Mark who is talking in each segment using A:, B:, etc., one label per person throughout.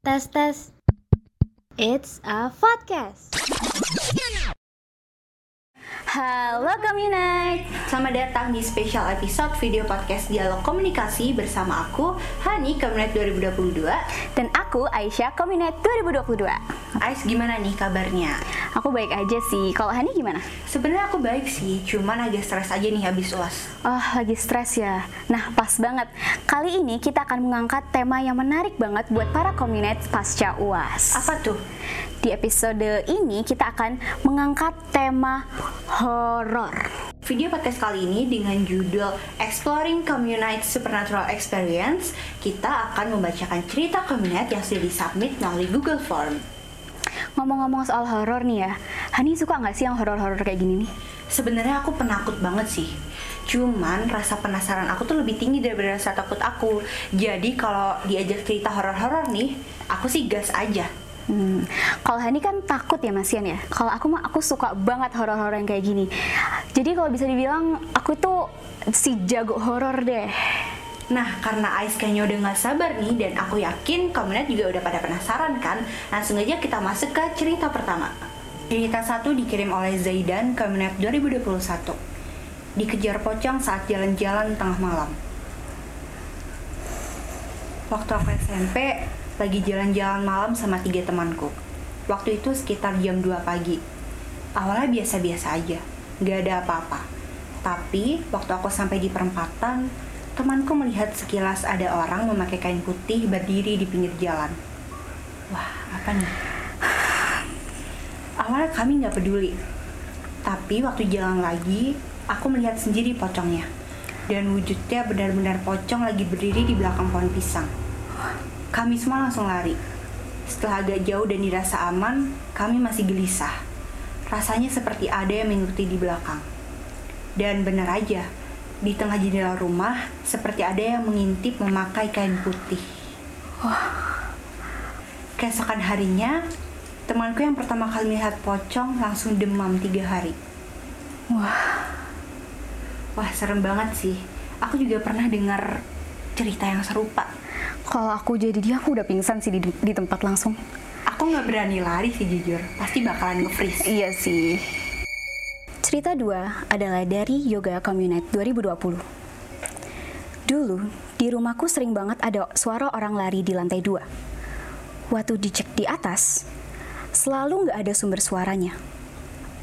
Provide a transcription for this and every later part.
A: Tes tes. It's a podcast.
B: Halo Communite, selamat datang di special episode video podcast Dialog Komunikasi bersama aku, Hani Communite 2022
C: Dan aku Aisyah Communite 2022
B: Ais gimana nih kabarnya?
C: Aku baik aja sih, kalau Hani gimana?
B: Sebenarnya aku baik sih, cuman agak stres aja nih habis uas
C: Oh, lagi stres ya? Nah, pas banget Kali ini kita akan mengangkat tema yang menarik banget buat para Communite pasca uas
B: Apa tuh?
C: Di episode ini kita akan mengangkat tema horor.
B: Video podcast kali ini dengan judul Exploring Communite Supernatural Experience, kita akan membacakan cerita Communite yang sudah disubmit melalui Google Form.
C: Ngomong-ngomong soal horor nih ya, Hani suka nggak sih yang horor-horor kayak gini nih?
B: Sebenarnya aku penakut banget sih. Cuman rasa penasaran aku tuh lebih tinggi daripada rasa takut aku. Jadi kalau diajak cerita horor-horor nih, aku sih gas aja.
C: Hmm. Kalau Hani kan takut ya Masian ya. Kalau aku mah aku suka banget horor-horor yang kayak gini. Jadi kalau bisa dibilang aku tuh si jago horor deh.
B: Nah, karena Ais kayaknya udah gak sabar nih dan aku yakin komunitas juga udah pada penasaran kan. Langsung aja kita masuk ke cerita pertama. Cerita satu dikirim oleh Zaidan Komunitas 2021. Dikejar pocong saat jalan-jalan tengah malam. Waktu aku SMP, lagi jalan-jalan malam sama tiga temanku. Waktu itu sekitar jam 2 pagi. Awalnya biasa-biasa aja, gak ada apa-apa. Tapi waktu aku sampai di perempatan, temanku melihat sekilas ada orang memakai kain putih berdiri di pinggir jalan. Wah, apa nih? Awalnya kami nggak peduli. Tapi waktu jalan lagi, aku melihat sendiri pocongnya. Dan wujudnya benar-benar pocong lagi berdiri di belakang pohon pisang. Kami semua langsung lari. Setelah agak jauh dan dirasa aman, kami masih gelisah. Rasanya seperti ada yang mengikuti di belakang. Dan benar aja, di tengah jendela rumah seperti ada yang mengintip memakai kain putih. Keesokan harinya, temanku yang pertama kali melihat pocong langsung demam tiga hari.
C: Wah,
B: Wah, serem banget sih. Aku juga pernah dengar cerita yang serupa.
C: kalau aku jadi dia aku udah pingsan sih di, di tempat langsung.
B: Aku nggak berani lari sih jujur. Pasti bakalan nge-freeze.
C: Iya sih. Cerita 2 adalah dari Yoga Community 2020. Dulu, di rumahku sering banget ada suara orang lari di lantai 2. Waktu dicek di atas, selalu nggak ada sumber suaranya.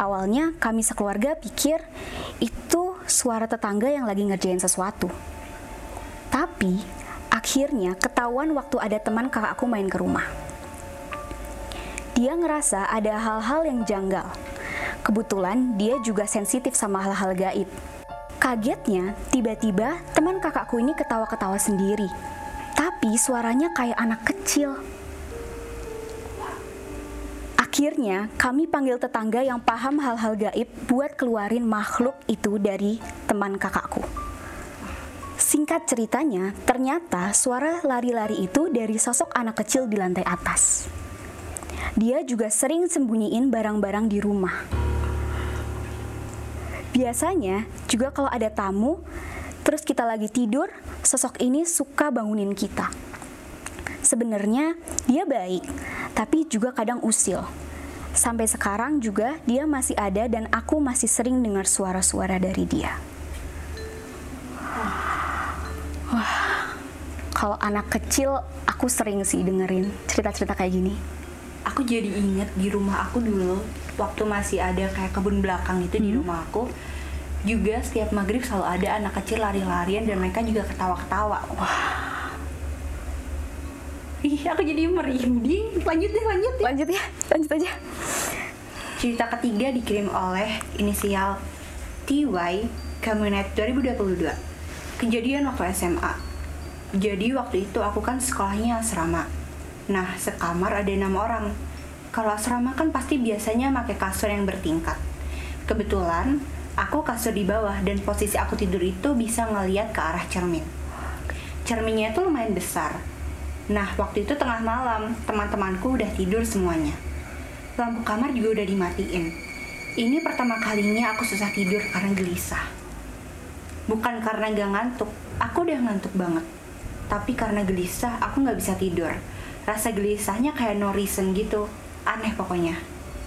C: Awalnya kami sekeluarga pikir itu suara tetangga yang lagi ngerjain sesuatu. Tapi, akhirnya ketahuan waktu ada teman kakakku main ke rumah. Dia ngerasa ada hal-hal yang janggal. Kebetulan dia juga sensitif sama hal-hal gaib. Kagetnya, tiba-tiba teman kakakku ini ketawa-ketawa sendiri. Tapi suaranya kayak anak kecil. Akhirnya, kami panggil tetangga yang paham hal-hal gaib buat keluarin makhluk itu dari teman kakakku. Singkat ceritanya, ternyata suara lari-lari itu dari sosok anak kecil di lantai atas. Dia juga sering sembunyiin barang-barang di rumah. Biasanya juga kalau ada tamu, terus kita lagi tidur, sosok ini suka bangunin kita. Sebenarnya dia baik, tapi juga kadang usil. Sampai sekarang juga dia masih ada dan aku masih sering dengar suara-suara dari dia. Wah, kalau anak kecil aku sering sih dengerin cerita-cerita kayak gini.
B: Aku jadi inget di rumah aku dulu waktu masih ada kayak kebun belakang itu di rumah aku juga setiap maghrib selalu ada anak kecil lari-larian dan mereka juga ketawa-ketawa. Wah. Ih, aku jadi merinding. Lanjut deh, lanjut deh.
C: Lanjut ya, lanjut aja.
B: Cerita ketiga dikirim oleh inisial TY Community 2022. Kejadian waktu SMA. Jadi waktu itu aku kan sekolahnya asrama. Nah, sekamar ada enam orang. Kalau asrama kan pasti biasanya pakai kasur yang bertingkat. Kebetulan, aku kasur di bawah dan posisi aku tidur itu bisa ngeliat ke arah cermin. Cerminnya itu lumayan besar. Nah, waktu itu tengah malam, teman-temanku udah tidur semuanya. Lampu kamar juga udah dimatiin. Ini pertama kalinya aku susah tidur karena gelisah. Bukan karena gak ngantuk, aku udah ngantuk banget. Tapi karena gelisah, aku nggak bisa tidur. Rasa gelisahnya kayak no reason gitu. Aneh pokoknya.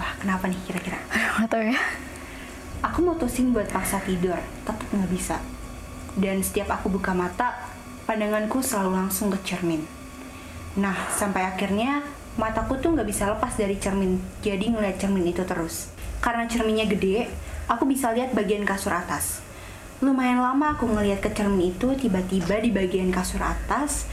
B: Wah, kenapa nih kira-kira?
C: Nggak tahu ya.
B: Aku mutusin buat paksa tidur, tetap nggak bisa. Dan setiap aku buka mata, pandanganku selalu langsung ke cermin. Nah, sampai akhirnya mataku tuh nggak bisa lepas dari cermin, jadi ngeliat cermin itu terus. Karena cerminnya gede, aku bisa lihat bagian kasur atas. Lumayan lama aku ngeliat ke cermin itu, tiba-tiba di bagian kasur atas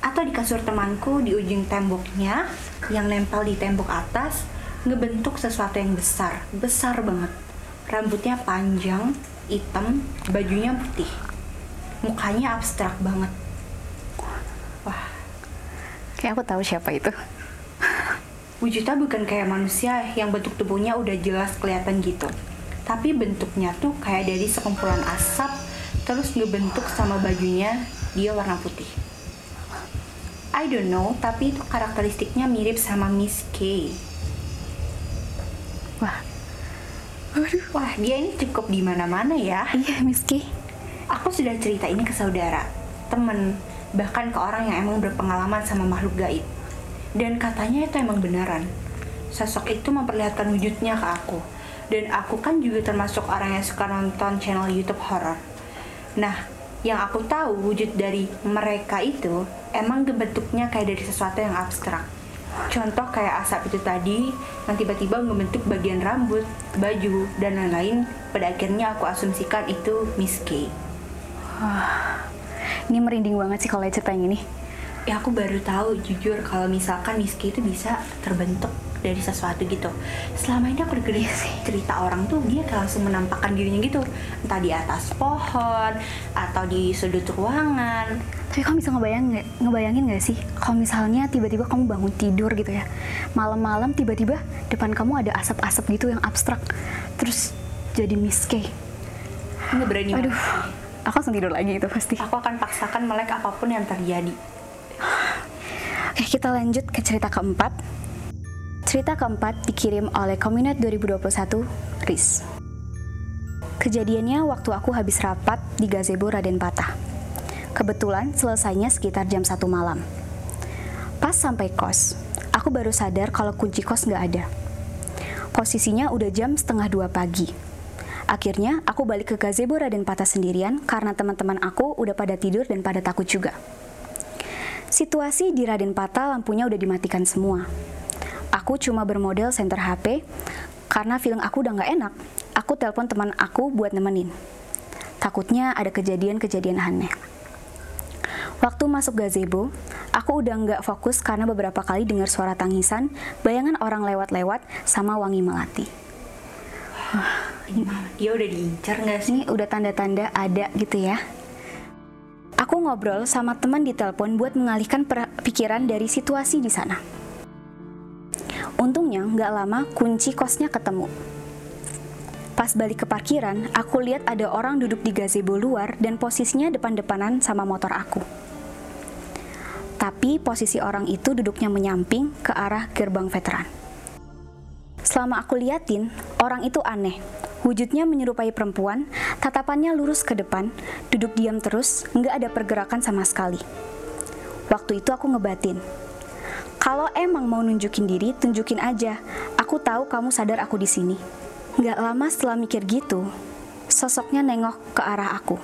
B: atau di kasur temanku di ujung temboknya yang nempel di tembok atas ngebentuk sesuatu yang besar, besar banget. Rambutnya panjang, hitam, bajunya putih. Mukanya abstrak banget. Wah,
C: Kayak aku tahu siapa itu.
B: Wujudnya bukan kayak manusia yang bentuk tubuhnya udah jelas kelihatan gitu. Tapi bentuknya tuh kayak dari sekumpulan asap terus ngebentuk sama bajunya dia warna putih. I don't know, tapi itu karakteristiknya mirip sama Miss K.
C: Wah,
B: Wah, dia ini cukup di mana-mana ya.
C: iya Miss Ki.
B: Aku sudah cerita ini ke saudara, temen, bahkan ke orang yang emang berpengalaman sama makhluk gaib. Dan katanya itu emang beneran. Sosok itu memperlihatkan wujudnya ke aku. Dan aku kan juga termasuk orang yang suka nonton channel YouTube horror. Nah, yang aku tahu wujud dari mereka itu emang bentuknya kayak dari sesuatu yang abstrak. Contoh kayak asap itu tadi yang tiba-tiba membentuk bagian rambut, baju, dan lain-lain. Pada akhirnya aku asumsikan itu Miss K.
C: Ini merinding banget sih kalau cerita yang ini.
B: Ya aku baru tahu jujur kalau misalkan Miss K itu bisa terbentuk dari sesuatu gitu. Selama ini aku dengerin cerita orang tuh dia langsung menampakkan dirinya gitu, entah di atas pohon atau di sudut ruangan.
C: Tapi kamu bisa ngebayang ngebayangin nggak sih kalau misalnya tiba-tiba kamu bangun tidur gitu ya, malam-malam tiba-tiba depan kamu ada asap-asap gitu yang abstrak, terus jadi Miss K.
B: Nggak berani.
C: Aduh,
B: banget.
C: aku langsung tidur lagi itu pasti.
B: Aku akan paksakan melek apa pun yang terjadi.
C: Oke, kita lanjut ke cerita keempat. Cerita keempat dikirim oleh Komunet 2021, Riz. Kejadiannya waktu aku habis rapat di gazebo Raden Patah. Kebetulan selesainya sekitar jam 1 malam. Pas sampai kos, aku baru sadar kalau kunci kos nggak ada. Posisinya udah jam setengah dua pagi. Akhirnya aku balik ke gazebo Raden Patah sendirian karena teman-teman aku udah pada tidur dan pada takut juga. Situasi di Raden Patah lampunya udah dimatikan semua. Aku cuma bermodel center HP karena feeling aku udah nggak enak. Aku telepon teman aku buat nemenin. Takutnya ada kejadian-kejadian aneh. Waktu masuk gazebo, aku udah nggak fokus karena beberapa kali dengar suara tangisan, bayangan orang lewat-lewat, sama wangi melati.
B: Dia udah diincar nggak sih?
C: Ini udah tanda-tanda ada gitu ya. Aku ngobrol sama teman di telepon buat mengalihkan pikiran dari situasi di sana. Untungnya nggak lama kunci kosnya ketemu. Pas balik ke parkiran, aku lihat ada orang duduk di gazebo luar dan posisinya depan-depanan sama motor aku. Tapi posisi orang itu duduknya menyamping ke arah gerbang veteran. Selama aku liatin, orang itu aneh. Wujudnya menyerupai perempuan, tatapannya lurus ke depan, duduk diam terus, nggak ada pergerakan sama sekali. Waktu itu aku ngebatin, kalau emang mau nunjukin diri, tunjukin aja. Aku tahu kamu sadar aku di sini. Nggak lama setelah mikir gitu, sosoknya nengok ke arah aku.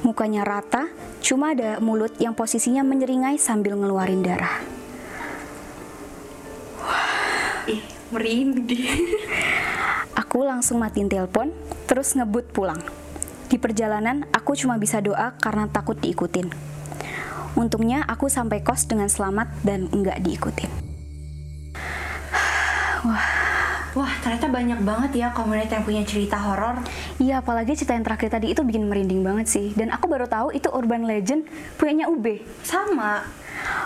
C: Mukanya rata, cuma ada mulut yang posisinya menyeringai sambil ngeluarin darah.
B: Ih, merinding.
C: Aku langsung matiin telepon, terus ngebut pulang. Di perjalanan, aku cuma bisa doa karena takut diikutin. Untungnya aku sampai kos dengan selamat dan enggak diikutin.
B: Wah, ternyata banyak banget ya komunitas yang punya cerita horor.
C: Iya, apalagi cerita yang terakhir tadi itu bikin merinding banget sih. Dan aku baru tahu itu urban legend punyanya UB.
B: Sama.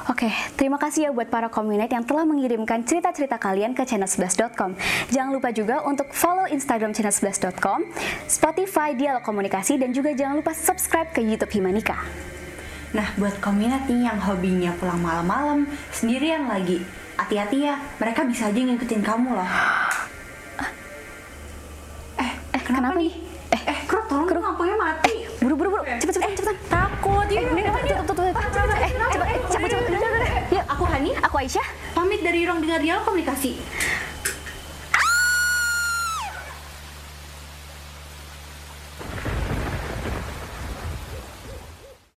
C: Oke, terima kasih ya buat para komunitas yang telah mengirimkan cerita-cerita kalian ke channel11.com. Jangan lupa juga untuk follow Instagram channel11.com, Spotify Dialog Komunikasi, dan juga jangan lupa subscribe ke YouTube Himanika.
B: Nah, buat nih yang hobinya pulang malam-malam, sendirian lagi. Hati-hati ya, mereka bisa aja ngikutin kamu loh. Eh,
C: Eh, kenapa, nih?
B: Eh, eh, Kro, tolong
C: Kro.
B: lampunya mati.
C: Buru, buru, buru, cepet, cepet, cepetan.
B: Takut,
C: Eh, udah, udah, tutup, tutup, tutup. Eh, cepet, eh, cepet, cepet, cepet. Yuk,
B: Aku Fani,
C: Aku Aisyah.
B: pamit dari Ruang Dengar Dialog Komunikasi.